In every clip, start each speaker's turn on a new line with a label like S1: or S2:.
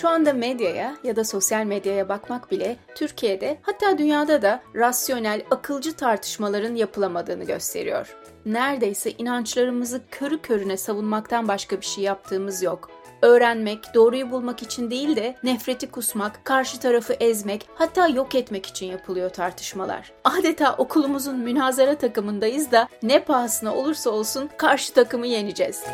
S1: Şu anda medyaya ya da sosyal medyaya bakmak bile Türkiye'de hatta dünyada da rasyonel, akılcı tartışmaların yapılamadığını gösteriyor. Neredeyse inançlarımızı körü körüne savunmaktan başka bir şey yaptığımız yok öğrenmek, doğruyu bulmak için değil de nefreti kusmak, karşı tarafı ezmek, hatta yok etmek için yapılıyor tartışmalar. Adeta okulumuzun münazara takımındayız da ne pahasına olursa olsun karşı takımı yeneceğiz.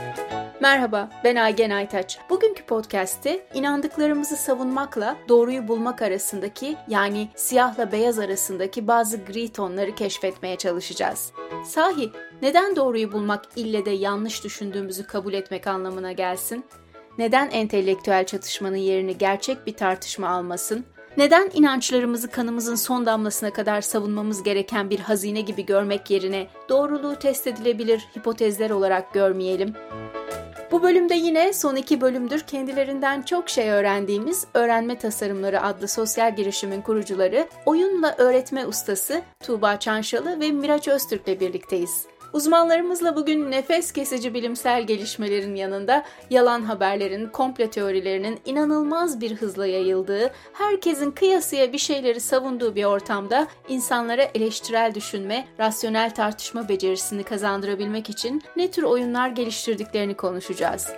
S1: Merhaba, ben Aygen Aytaç. Bugünkü podcast'te inandıklarımızı savunmakla doğruyu bulmak arasındaki yani siyahla beyaz arasındaki bazı gri tonları keşfetmeye çalışacağız. Sahi neden doğruyu bulmak ille de yanlış düşündüğümüzü kabul etmek anlamına gelsin? Neden entelektüel çatışmanın yerini gerçek bir tartışma almasın? Neden inançlarımızı kanımızın son damlasına kadar savunmamız gereken bir hazine gibi görmek yerine doğruluğu test edilebilir hipotezler olarak görmeyelim? Bu bölümde yine son iki bölümdür kendilerinden çok şey öğrendiğimiz Öğrenme Tasarımları adlı sosyal girişimin kurucuları, oyunla öğretme ustası Tuğba Çanşalı ve Miraç Öztürk'le birlikteyiz. Uzmanlarımızla bugün nefes kesici bilimsel gelişmelerin yanında yalan haberlerin, komple teorilerinin inanılmaz bir hızla yayıldığı, herkesin kıyasıya bir şeyleri savunduğu bir ortamda insanlara eleştirel düşünme, rasyonel tartışma becerisini kazandırabilmek için ne tür oyunlar geliştirdiklerini konuşacağız.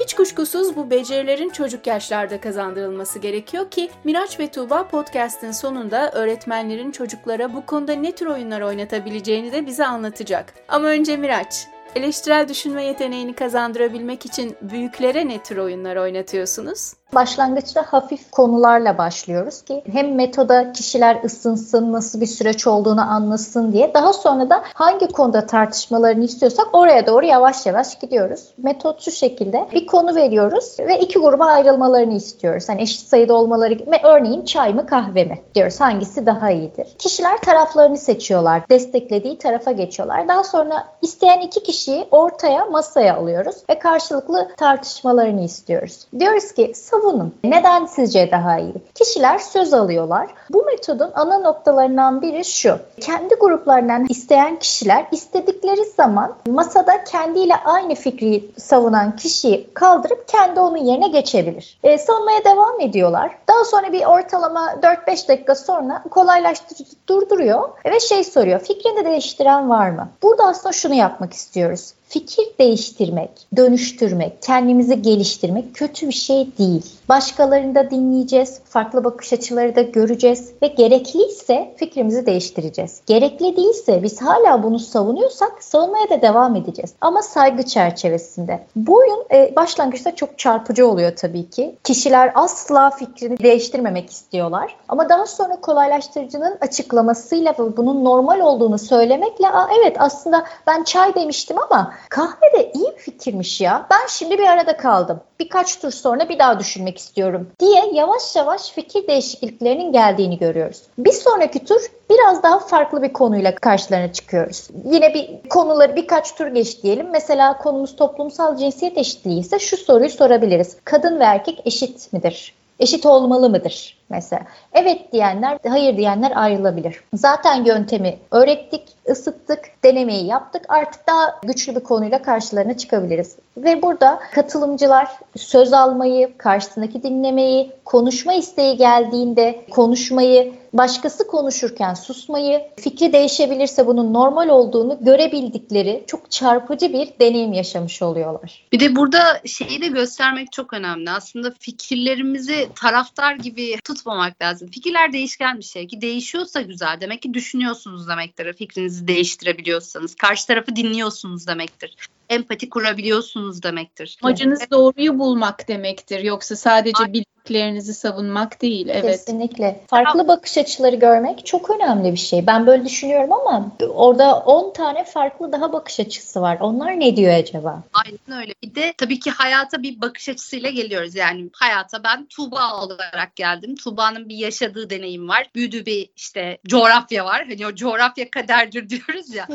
S1: Hiç kuşkusuz bu becerilerin çocuk yaşlarda kazandırılması gerekiyor ki Miraç ve Tuğba podcast'in sonunda öğretmenlerin çocuklara bu konuda ne tür oyunlar oynatabileceğini de bize anlatacak. Ama önce Miraç, eleştirel düşünme yeteneğini kazandırabilmek için büyüklere ne tür oyunlar oynatıyorsunuz?
S2: Başlangıçta hafif konularla başlıyoruz ki hem metoda kişiler ısınsın, nasıl bir süreç olduğunu anlasın diye. Daha sonra da hangi konuda tartışmalarını istiyorsak oraya doğru yavaş yavaş gidiyoruz. Metot şu şekilde bir konu veriyoruz ve iki gruba ayrılmalarını istiyoruz. Hani eşit sayıda olmaları. Örneğin çay mı kahve mi diyoruz. Hangisi daha iyidir? Kişiler taraflarını seçiyorlar. Desteklediği tarafa geçiyorlar. Daha sonra isteyen iki kişiyi ortaya masaya alıyoruz ve karşılıklı tartışmalarını istiyoruz. Diyoruz ki savunun. Neden sizce daha iyi? Kişiler söz alıyorlar. Bu metodun ana noktalarından biri şu. Kendi gruplarından isteyen kişiler istedikleri zaman masada kendiyle aynı fikri savunan kişiyi kaldırıp kendi onun yerine geçebilir. E, savunmaya devam ediyorlar. Daha sonra bir ortalama 4-5 dakika sonra kolaylaştırıcı durduruyor ve şey soruyor. Fikrini değiştiren var mı? Burada aslında şunu yapmak istiyoruz fikir değiştirmek, dönüştürmek, kendimizi geliştirmek kötü bir şey değil. Başkalarını da dinleyeceğiz, farklı bakış açıları da göreceğiz ve gerekliyse fikrimizi değiştireceğiz. Gerekli değilse biz hala bunu savunuyorsak savunmaya da devam edeceğiz. Ama saygı çerçevesinde. Bu oyun e, başlangıçta çok çarpıcı oluyor tabii ki. Kişiler asla fikrini değiştirmemek istiyorlar. Ama daha sonra kolaylaştırıcının açıklamasıyla ve bunun normal olduğunu söylemekle Aa, evet aslında ben çay demiştim ama kahve de iyi bir fikirmiş ya. Ben şimdi bir arada kaldım. Birkaç tur sonra bir daha düşünmek istiyorum diye yavaş yavaş fikir değişikliklerinin geldiğini görüyoruz. Bir sonraki tur biraz daha farklı bir konuyla karşılarına çıkıyoruz. Yine bir konuları birkaç tur geç diyelim. Mesela konumuz toplumsal cinsiyet eşitliği ise şu soruyu sorabiliriz. Kadın ve erkek eşit midir? Eşit olmalı mıdır? Mesela. Evet diyenler, hayır diyenler ayrılabilir. Zaten yöntemi öğrettik, ısıttık, denemeyi yaptık. Artık daha güçlü bir konuyla karşılarına çıkabiliriz. Ve burada katılımcılar söz almayı, karşısındaki dinlemeyi, konuşma isteği geldiğinde konuşmayı, başkası konuşurken susmayı, fikri değişebilirse bunun normal olduğunu görebildikleri çok çarpıcı bir deneyim yaşamış oluyorlar.
S3: Bir de burada şeyi de göstermek çok önemli. Aslında fikirlerimizi taraftar gibi tut tutmamak lazım. Fikirler değişken bir şey ki değişiyorsa güzel. Demek ki düşünüyorsunuz demektir. Fikrinizi değiştirebiliyorsanız. Karşı tarafı dinliyorsunuz demektir. Empati kurabiliyorsunuz demektir.
S1: Amacınız doğruyu bulmak demektir. Yoksa sadece Aynen fikirlerinizi savunmak değil. Evet.
S2: Kesinlikle. Farklı bakış açıları görmek çok önemli bir şey. Ben böyle düşünüyorum ama orada 10 tane farklı daha bakış açısı var. Onlar ne diyor acaba?
S3: Aynen öyle. Bir de tabii ki hayata bir bakış açısıyla geliyoruz. Yani hayata ben Tuğba olarak geldim. Tuğba'nın bir yaşadığı deneyim var. Büyüdüğü bir işte coğrafya var. Hani o coğrafya kaderdir diyoruz ya.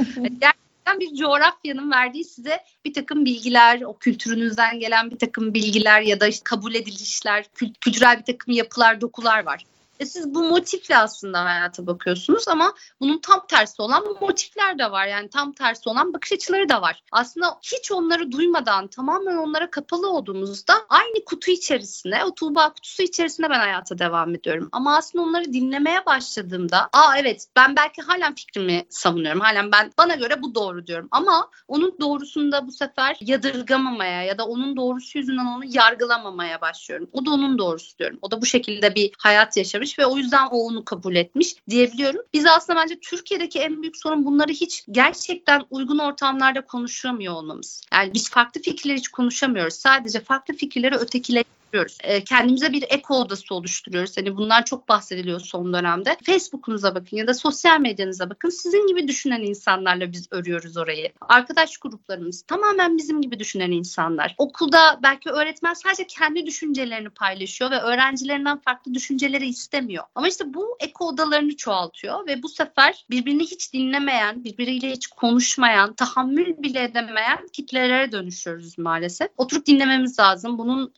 S3: yani gerçekten bir coğrafyanın verdiği size bir takım bilgiler, o kültürünüzden gelen bir takım bilgiler ya da işte kabul edilişler, kültürel bir takım yapılar, dokular var. E siz bu motifle aslında hayata bakıyorsunuz ama bunun tam tersi olan motifler de var. Yani tam tersi olan bakış açıları da var. Aslında hiç onları duymadan tamamen onlara kapalı olduğumuzda aynı kutu içerisinde, o Tuğba kutusu içerisinde ben hayata devam ediyorum. Ama aslında onları dinlemeye başladığımda, aa evet ben belki halen fikrimi savunuyorum. Halen ben bana göre bu doğru diyorum. Ama onun doğrusunda bu sefer yadırgamamaya ya da onun doğrusu yüzünden onu yargılamamaya başlıyorum. O da onun doğrusu diyorum. O da bu şekilde bir hayat yaşamış ve o yüzden o onu kabul etmiş diyebiliyorum. Biz aslında bence Türkiye'deki en büyük sorun bunları hiç gerçekten uygun ortamlarda konuşamıyor olmamız. Yani biz farklı fikirleri hiç konuşamıyoruz. Sadece farklı fikirleri ötekileştiriyoruz yapıyoruz. E, kendimize bir eko odası oluşturuyoruz. Hani bunlar çok bahsediliyor son dönemde. Facebook'unuza bakın ya da sosyal medyanıza bakın. Sizin gibi düşünen insanlarla biz örüyoruz orayı. Arkadaş gruplarımız tamamen bizim gibi düşünen insanlar. Okulda belki öğretmen sadece kendi düşüncelerini paylaşıyor ve öğrencilerinden farklı düşünceleri istemiyor. Ama işte bu eko odalarını çoğaltıyor ve bu sefer birbirini hiç dinlemeyen, birbiriyle hiç konuşmayan, tahammül bile edemeyen kitlelere dönüşüyoruz maalesef. Oturup dinlememiz lazım. Bunun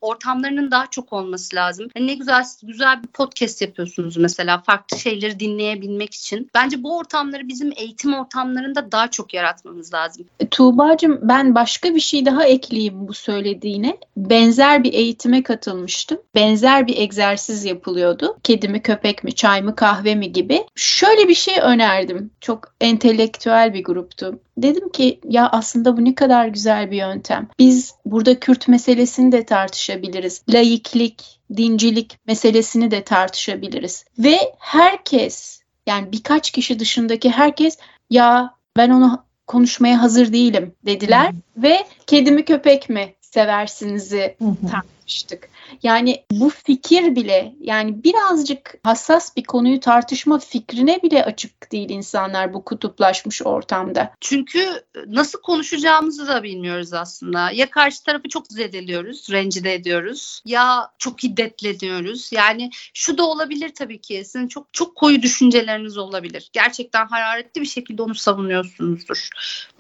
S3: daha çok olması lazım. Yani ne güzel güzel bir podcast yapıyorsunuz mesela farklı şeyleri dinleyebilmek için. Bence bu ortamları bizim eğitim ortamlarında daha çok yaratmamız lazım.
S1: E, Tuğba'cığım ben başka bir şey daha ekleyeyim bu söylediğine. Benzer bir eğitime katılmıştım. Benzer bir egzersiz yapılıyordu. Kedi mi köpek mi çay mı kahve mi gibi. Şöyle bir şey önerdim. Çok entelektüel bir gruptu. Dedim ki ya aslında bu ne kadar güzel bir yöntem. Biz burada Kürt meselesini de tartışabiliriz. Laiklik, dincilik meselesini de tartışabiliriz. Ve herkes yani birkaç kişi dışındaki herkes ya ben onu konuşmaya hazır değilim dediler hmm. ve kedi mi köpek mi seversinizi tartıştık. Yani bu fikir bile yani birazcık hassas bir konuyu tartışma fikrine bile açık değil insanlar bu kutuplaşmış ortamda.
S3: Çünkü nasıl konuşacağımızı da bilmiyoruz aslında. Ya karşı tarafı çok zedeliyoruz, rencide ediyoruz ya çok hiddetleniyoruz. Yani şu da olabilir tabii ki. Sizin çok çok koyu düşünceleriniz olabilir. Gerçekten hararetli bir şekilde onu savunuyorsunuzdur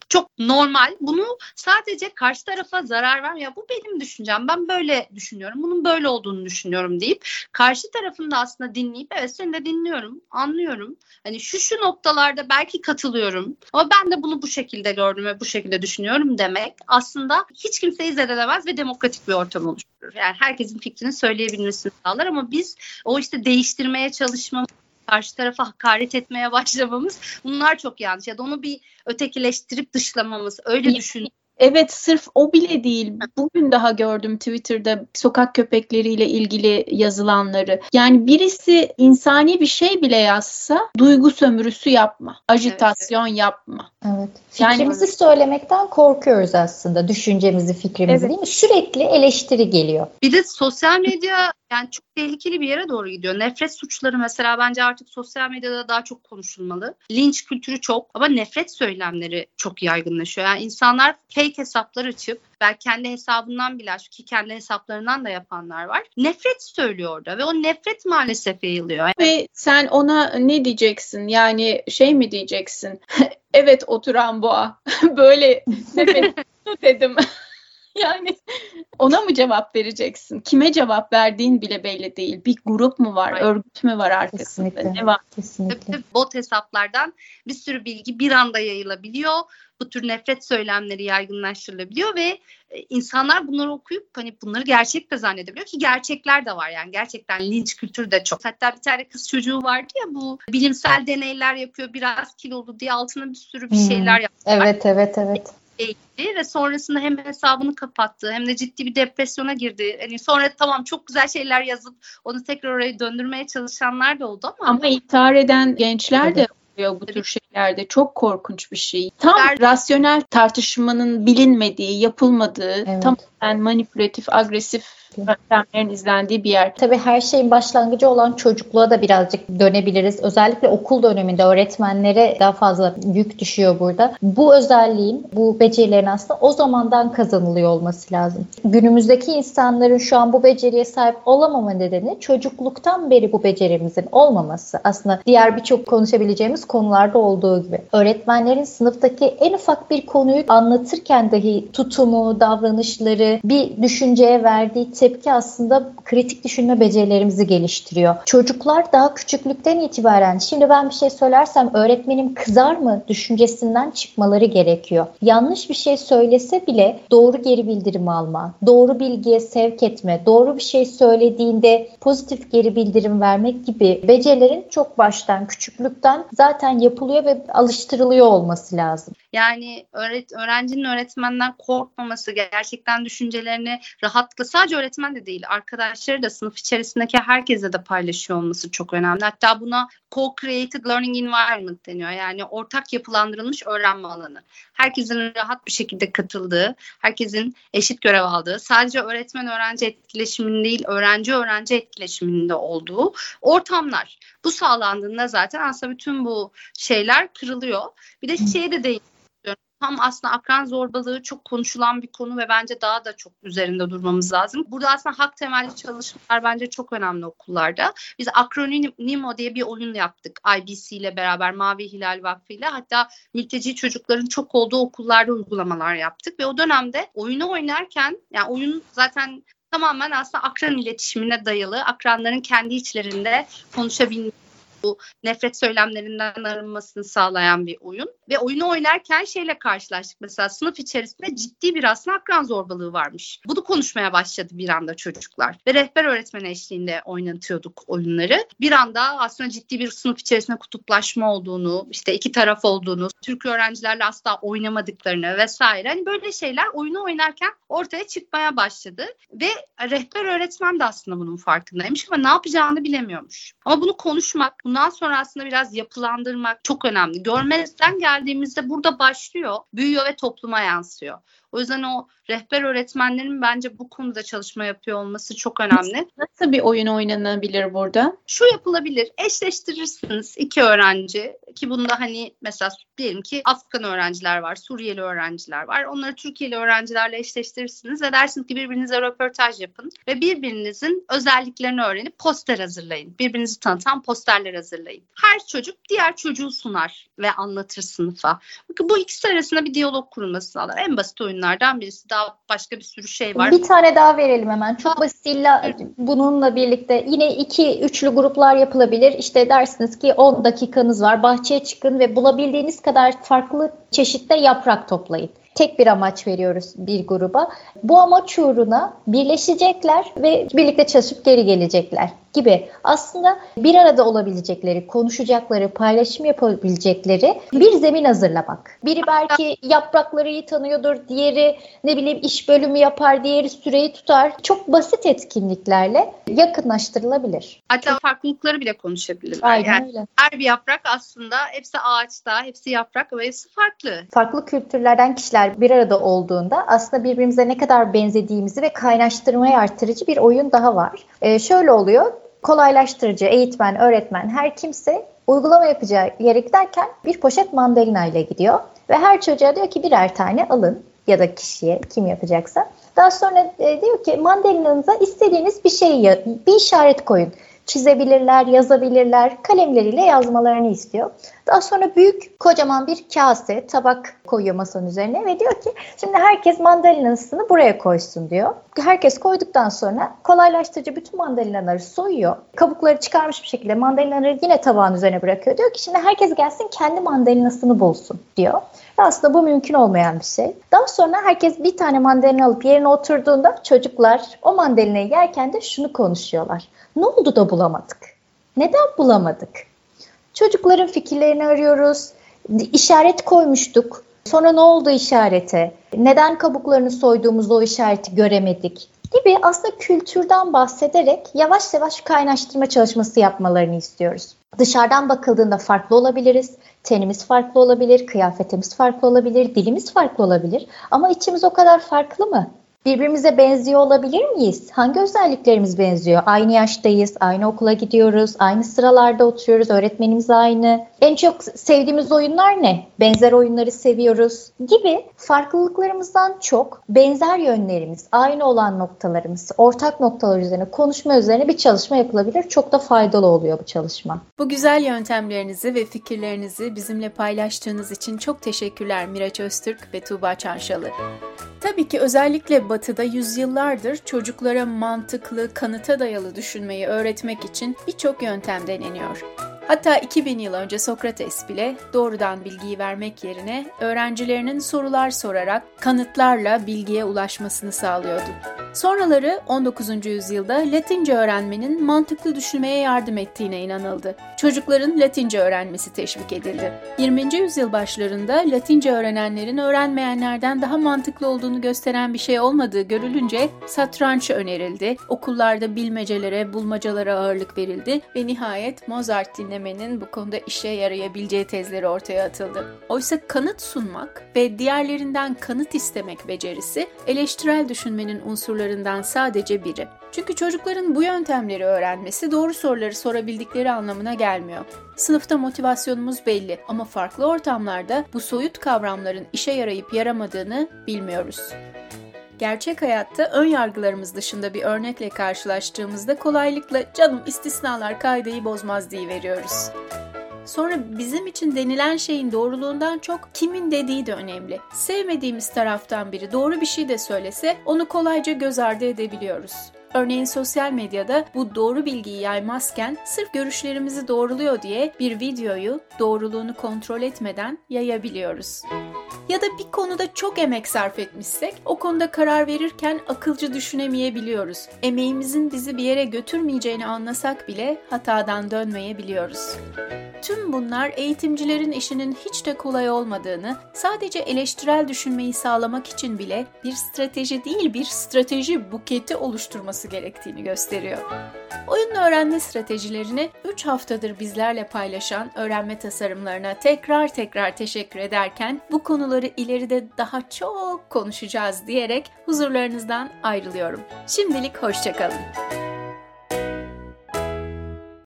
S3: çok normal. Bunu sadece karşı tarafa zarar ver ya bu benim düşüncem. Ben böyle düşünüyorum. Bunun böyle olduğunu düşünüyorum deyip karşı tarafını da aslında dinleyip evet seni de dinliyorum, anlıyorum. Hani şu şu noktalarda belki katılıyorum ama ben de bunu bu şekilde gördüm ve bu şekilde düşünüyorum demek aslında hiç kimseyi zedelemez ve demokratik bir ortam oluşturur. Yani herkesin fikrini söyleyebilmesini sağlar ama biz o işte değiştirmeye çalışmamız karşı tarafa hakaret etmeye başlamamız bunlar çok yanlış. Ya da onu bir ötekileştirip dışlamamız öyle düşün.
S1: Evet sırf o bile değil. Bugün daha gördüm Twitter'da sokak köpekleriyle ilgili yazılanları. Yani birisi insani bir şey bile yazsa duygu sömürüsü yapma. Ajitasyon evet. yapma.
S2: Evet. Fikrimizi yani, söylemekten korkuyoruz aslında. Düşüncemizi, fikrimizi evet. değil mi? Sürekli eleştiri geliyor.
S3: Bir de sosyal medya yani çok tehlikeli bir yere doğru gidiyor. Nefret suçları mesela bence artık sosyal medyada daha çok konuşulmalı. Linç kültürü çok ama nefret söylemleri çok yaygınlaşıyor. Yani insanlar fake hesaplar açıp belki kendi hesabından bile ki kendi hesaplarından da yapanlar var. Nefret söylüyor orada ve o nefret maalesef yayılıyor.
S1: Ve sen ona ne diyeceksin? Yani şey mi diyeceksin? evet oturan boğa. Böyle nefret dedim. Yani ona mı cevap vereceksin? Kime cevap verdiğin bile belli değil. Bir grup mu var, Aynen. örgüt mü var arkasında? Kesinlikle. Ne var?
S3: Kesinlikle. Bot hesaplardan bir sürü bilgi bir anda yayılabiliyor. Bu tür nefret söylemleri yaygınlaştırılabiliyor ve e, insanlar bunları okuyup hani bunları gerçek de zannedebiliyor ki gerçekler de var yani gerçekten linç kültürü de çok. Hatta bir tane kız çocuğu vardı ya bu bilimsel deneyler yapıyor biraz kilolu diye altına bir sürü bir şeyler hmm. yapıyor.
S2: Evet evet evet
S3: eğitti ve sonrasında hem hesabını kapattı hem de ciddi bir depresyona girdi. Yani sonra tamam çok güzel şeyler yazıp onu tekrar oraya döndürmeye çalışanlar da oldu ama.
S1: Ama intihar eden gençler de oluyor bu tür şeylerde. Çok korkunç bir şey. Tam Ver... rasyonel tartışmanın bilinmediği, yapılmadığı, evet. tamamen manipülatif, agresif yöntemlerin izlendiği bir yer.
S2: Tabii her şeyin başlangıcı olan çocukluğa da birazcık dönebiliriz. Özellikle okul döneminde öğretmenlere daha fazla yük düşüyor burada. Bu özelliğin, bu becerilerin aslında o zamandan kazanılıyor olması lazım. Günümüzdeki insanların şu an bu beceriye sahip olamama nedeni çocukluktan beri bu becerimizin olmaması. Aslında diğer birçok konuşabileceğimiz konularda olduğu gibi. Öğretmenlerin sınıftaki en ufak bir konuyu anlatırken dahi tutumu, davranışları bir düşünceye verdiği tepki aslında kritik düşünme becerilerimizi geliştiriyor. Çocuklar daha küçüklükten itibaren şimdi ben bir şey söylersem öğretmenim kızar mı düşüncesinden çıkmaları gerekiyor. Yanlış bir şey söylese bile doğru geri bildirim alma, doğru bilgiye sevk etme, doğru bir şey söylediğinde pozitif geri bildirim vermek gibi becerilerin çok baştan, küçüklükten zaten yapılıyor ve alıştırılıyor olması lazım.
S3: Yani öğret öğrencinin öğretmenden korkmaması, gerçekten düşüncelerini rahatlıkla sadece öğretmen de değil, arkadaşları da sınıf içerisindeki herkese de paylaşıyor olması çok önemli. Hatta buna co-created learning environment deniyor. Yani ortak yapılandırılmış öğrenme alanı. Herkesin rahat bir şekilde katıldığı, herkesin eşit görev aldığı, sadece öğretmen öğrenci etkileşiminin değil, öğrenci öğrenci etkileşiminde olduğu ortamlar. Bu sağlandığında zaten aslında bütün bu şeyler kırılıyor. Bir de şeye de değil tam aslında akran zorbalığı çok konuşulan bir konu ve bence daha da çok üzerinde durmamız lazım. Burada aslında hak temelli çalışmalar bence çok önemli okullarda. Biz Akronimo diye bir oyun yaptık IBC ile beraber Mavi Hilal Vakfı ile hatta mülteci çocukların çok olduğu okullarda uygulamalar yaptık ve o dönemde oyunu oynarken yani oyun zaten tamamen aslında akran iletişimine dayalı akranların kendi içlerinde konuşabilmesi bu nefret söylemlerinden arınmasını sağlayan bir oyun. Ve oyunu oynarken şeyle karşılaştık. Mesela sınıf içerisinde ciddi bir aslında akran zorbalığı varmış. Bunu konuşmaya başladı bir anda çocuklar. Ve rehber öğretmen eşliğinde oynatıyorduk oyunları. Bir anda aslında ciddi bir sınıf içerisinde kutuplaşma olduğunu, işte iki taraf olduğunu, Türk öğrencilerle asla oynamadıklarını vesaire. Hani böyle şeyler oyunu oynarken ortaya çıkmaya başladı. Ve rehber öğretmen de aslında bunun farkındaymış ama ne yapacağını bilemiyormuş. Ama bunu konuşmak, bundan sonra aslında biraz yapılandırmak çok önemli. Görmezden geldiğimizde burada başlıyor, büyüyor ve topluma yansıyor. O yüzden o rehber öğretmenlerin bence bu konuda çalışma yapıyor olması çok önemli.
S1: Nasıl bir oyun oynanabilir burada?
S3: Şu yapılabilir. Eşleştirirsiniz iki öğrenci ki bunda hani mesela diyelim ki Afgan öğrenciler var, Suriyeli öğrenciler var. Onları Türkiye'li öğrencilerle eşleştirirsiniz ve dersiniz ki birbirinize röportaj yapın ve birbirinizin özelliklerini öğrenip poster hazırlayın. Birbirinizi tanıtan posterler hazırlayın. Her çocuk diğer çocuğu sunar ve anlatır sınıfa. Bakın bu ikisi arasında bir diyalog kurulması sağlar. En basit oyunlardan birisi. Daha başka bir sürü şey var.
S2: Bir tane daha verelim hemen. Çok basit illa bununla birlikte yine iki üçlü gruplar yapılabilir. İşte dersiniz ki 10 dakikanız var. Bahçeye çıkın ve bulabildiğiniz kadar farklı çeşitte yaprak toplayın tek bir amaç veriyoruz bir gruba. Bu amaç uğruna birleşecekler ve birlikte çalışıp geri gelecekler gibi aslında bir arada olabilecekleri, konuşacakları, paylaşım yapabilecekleri bir zemin hazırlamak. Biri belki yaprakları iyi tanıyordur, diğeri ne bileyim iş bölümü yapar, diğeri süreyi tutar. Çok basit etkinliklerle yakınlaştırılabilir.
S3: Hatta farklılıkları bile konuşabilirler.
S2: Aynen yani öyle.
S3: Her bir yaprak aslında hepsi ağaçta, hepsi yaprak ve hepsi farklı.
S2: Farklı kültürlerden kişiler bir arada olduğunda aslında birbirimize ne kadar benzediğimizi ve kaynaştırmayı artırıcı bir oyun daha var. Ee, şöyle oluyor kolaylaştırıcı, eğitmen, öğretmen her kimse uygulama yapacağı yere giderken bir poşet mandalina ile gidiyor. Ve her çocuğa diyor ki birer tane alın ya da kişiye kim yapacaksa. Daha sonra e, diyor ki mandalinanıza istediğiniz bir şeyi bir işaret koyun çizebilirler, yazabilirler, kalemleriyle yazmalarını istiyor. Daha sonra büyük kocaman bir kase, tabak koyuyor masanın üzerine ve diyor ki şimdi herkes mandalinasını buraya koysun diyor. Herkes koyduktan sonra kolaylaştırıcı bütün mandalinaları soyuyor. Kabukları çıkarmış bir şekilde mandalinaları yine tabağın üzerine bırakıyor. Diyor ki şimdi herkes gelsin kendi mandalinasını bulsun diyor. Ve aslında bu mümkün olmayan bir şey. Daha sonra herkes bir tane mandalina alıp yerine oturduğunda çocuklar o mandalinayı yerken de şunu konuşuyorlar. Ne oldu da bulamadık? Neden bulamadık? Çocukların fikirlerini arıyoruz. İşaret koymuştuk. Sonra ne oldu işarete? Neden kabuklarını soyduğumuzda o işareti göremedik? Gibi aslında kültürden bahsederek yavaş yavaş kaynaştırma çalışması yapmalarını istiyoruz. Dışarıdan bakıldığında farklı olabiliriz. Tenimiz farklı olabilir, kıyafetimiz farklı olabilir, dilimiz farklı olabilir. Ama içimiz o kadar farklı mı? Birbirimize benziyor olabilir miyiz? Hangi özelliklerimiz benziyor? Aynı yaştayız, aynı okula gidiyoruz, aynı sıralarda oturuyoruz, öğretmenimiz aynı. En çok sevdiğimiz oyunlar ne? Benzer oyunları seviyoruz gibi farklılıklarımızdan çok benzer yönlerimiz, aynı olan noktalarımız, ortak noktalar üzerine konuşma üzerine bir çalışma yapılabilir. Çok da faydalı oluyor bu çalışma.
S1: Bu güzel yöntemlerinizi ve fikirlerinizi bizimle paylaştığınız için çok teşekkürler Miraç Öztürk ve Tuğba Çanşalı. Tabii ki özellikle Batı'da yüzyıllardır çocuklara mantıklı, kanıta dayalı düşünmeyi öğretmek için birçok yöntem deneniyor. Hatta 2000 yıl önce Sokrates bile doğrudan bilgiyi vermek yerine öğrencilerinin sorular sorarak kanıtlarla bilgiye ulaşmasını sağlıyordu. Sonraları 19. yüzyılda Latince öğrenmenin mantıklı düşünmeye yardım ettiğine inanıldı. Çocukların Latince öğrenmesi teşvik edildi. 20. yüzyıl başlarında Latince öğrenenlerin öğrenmeyenlerden daha mantıklı olduğunu gösteren bir şey olmadığı görülünce satranç önerildi. Okullarda bilmecelere, bulmacalara ağırlık verildi ve nihayet Mozart dinlemenin bu konuda işe yarayabileceği tezleri ortaya atıldı. Oysa kanıt sunmak ve diğerlerinden kanıt istemek becerisi eleştirel düşünmenin unsurlarından sadece biri. Çünkü çocukların bu yöntemleri öğrenmesi doğru soruları sorabildikleri anlamına gelmiyor. Sınıfta motivasyonumuz belli ama farklı ortamlarda bu soyut kavramların işe yarayıp yaramadığını bilmiyoruz. Gerçek hayatta ön yargılarımız dışında bir örnekle karşılaştığımızda kolaylıkla canım istisnalar kaideyi bozmaz diye veriyoruz. Sonra bizim için denilen şeyin doğruluğundan çok kimin dediği de önemli. Sevmediğimiz taraftan biri doğru bir şey de söylese onu kolayca göz ardı edebiliyoruz. Örneğin sosyal medyada bu doğru bilgiyi yaymazken sırf görüşlerimizi doğruluyor diye bir videoyu doğruluğunu kontrol etmeden yayabiliyoruz. Ya da bir konuda çok emek sarf etmişsek o konuda karar verirken akılcı düşünemeyebiliyoruz. Emeğimizin bizi bir yere götürmeyeceğini anlasak bile hatadan dönmeyebiliyoruz. Tüm bunlar eğitimcilerin işinin hiç de kolay olmadığını, sadece eleştirel düşünmeyi sağlamak için bile bir strateji değil bir strateji buketi oluşturması gerektiğini gösteriyor. Oyun öğrenme stratejilerini 3 haftadır bizlerle paylaşan öğrenme tasarımlarına tekrar tekrar teşekkür ederken bu konuları ileride daha çok konuşacağız diyerek huzurlarınızdan ayrılıyorum. Şimdilik hoşçakalın.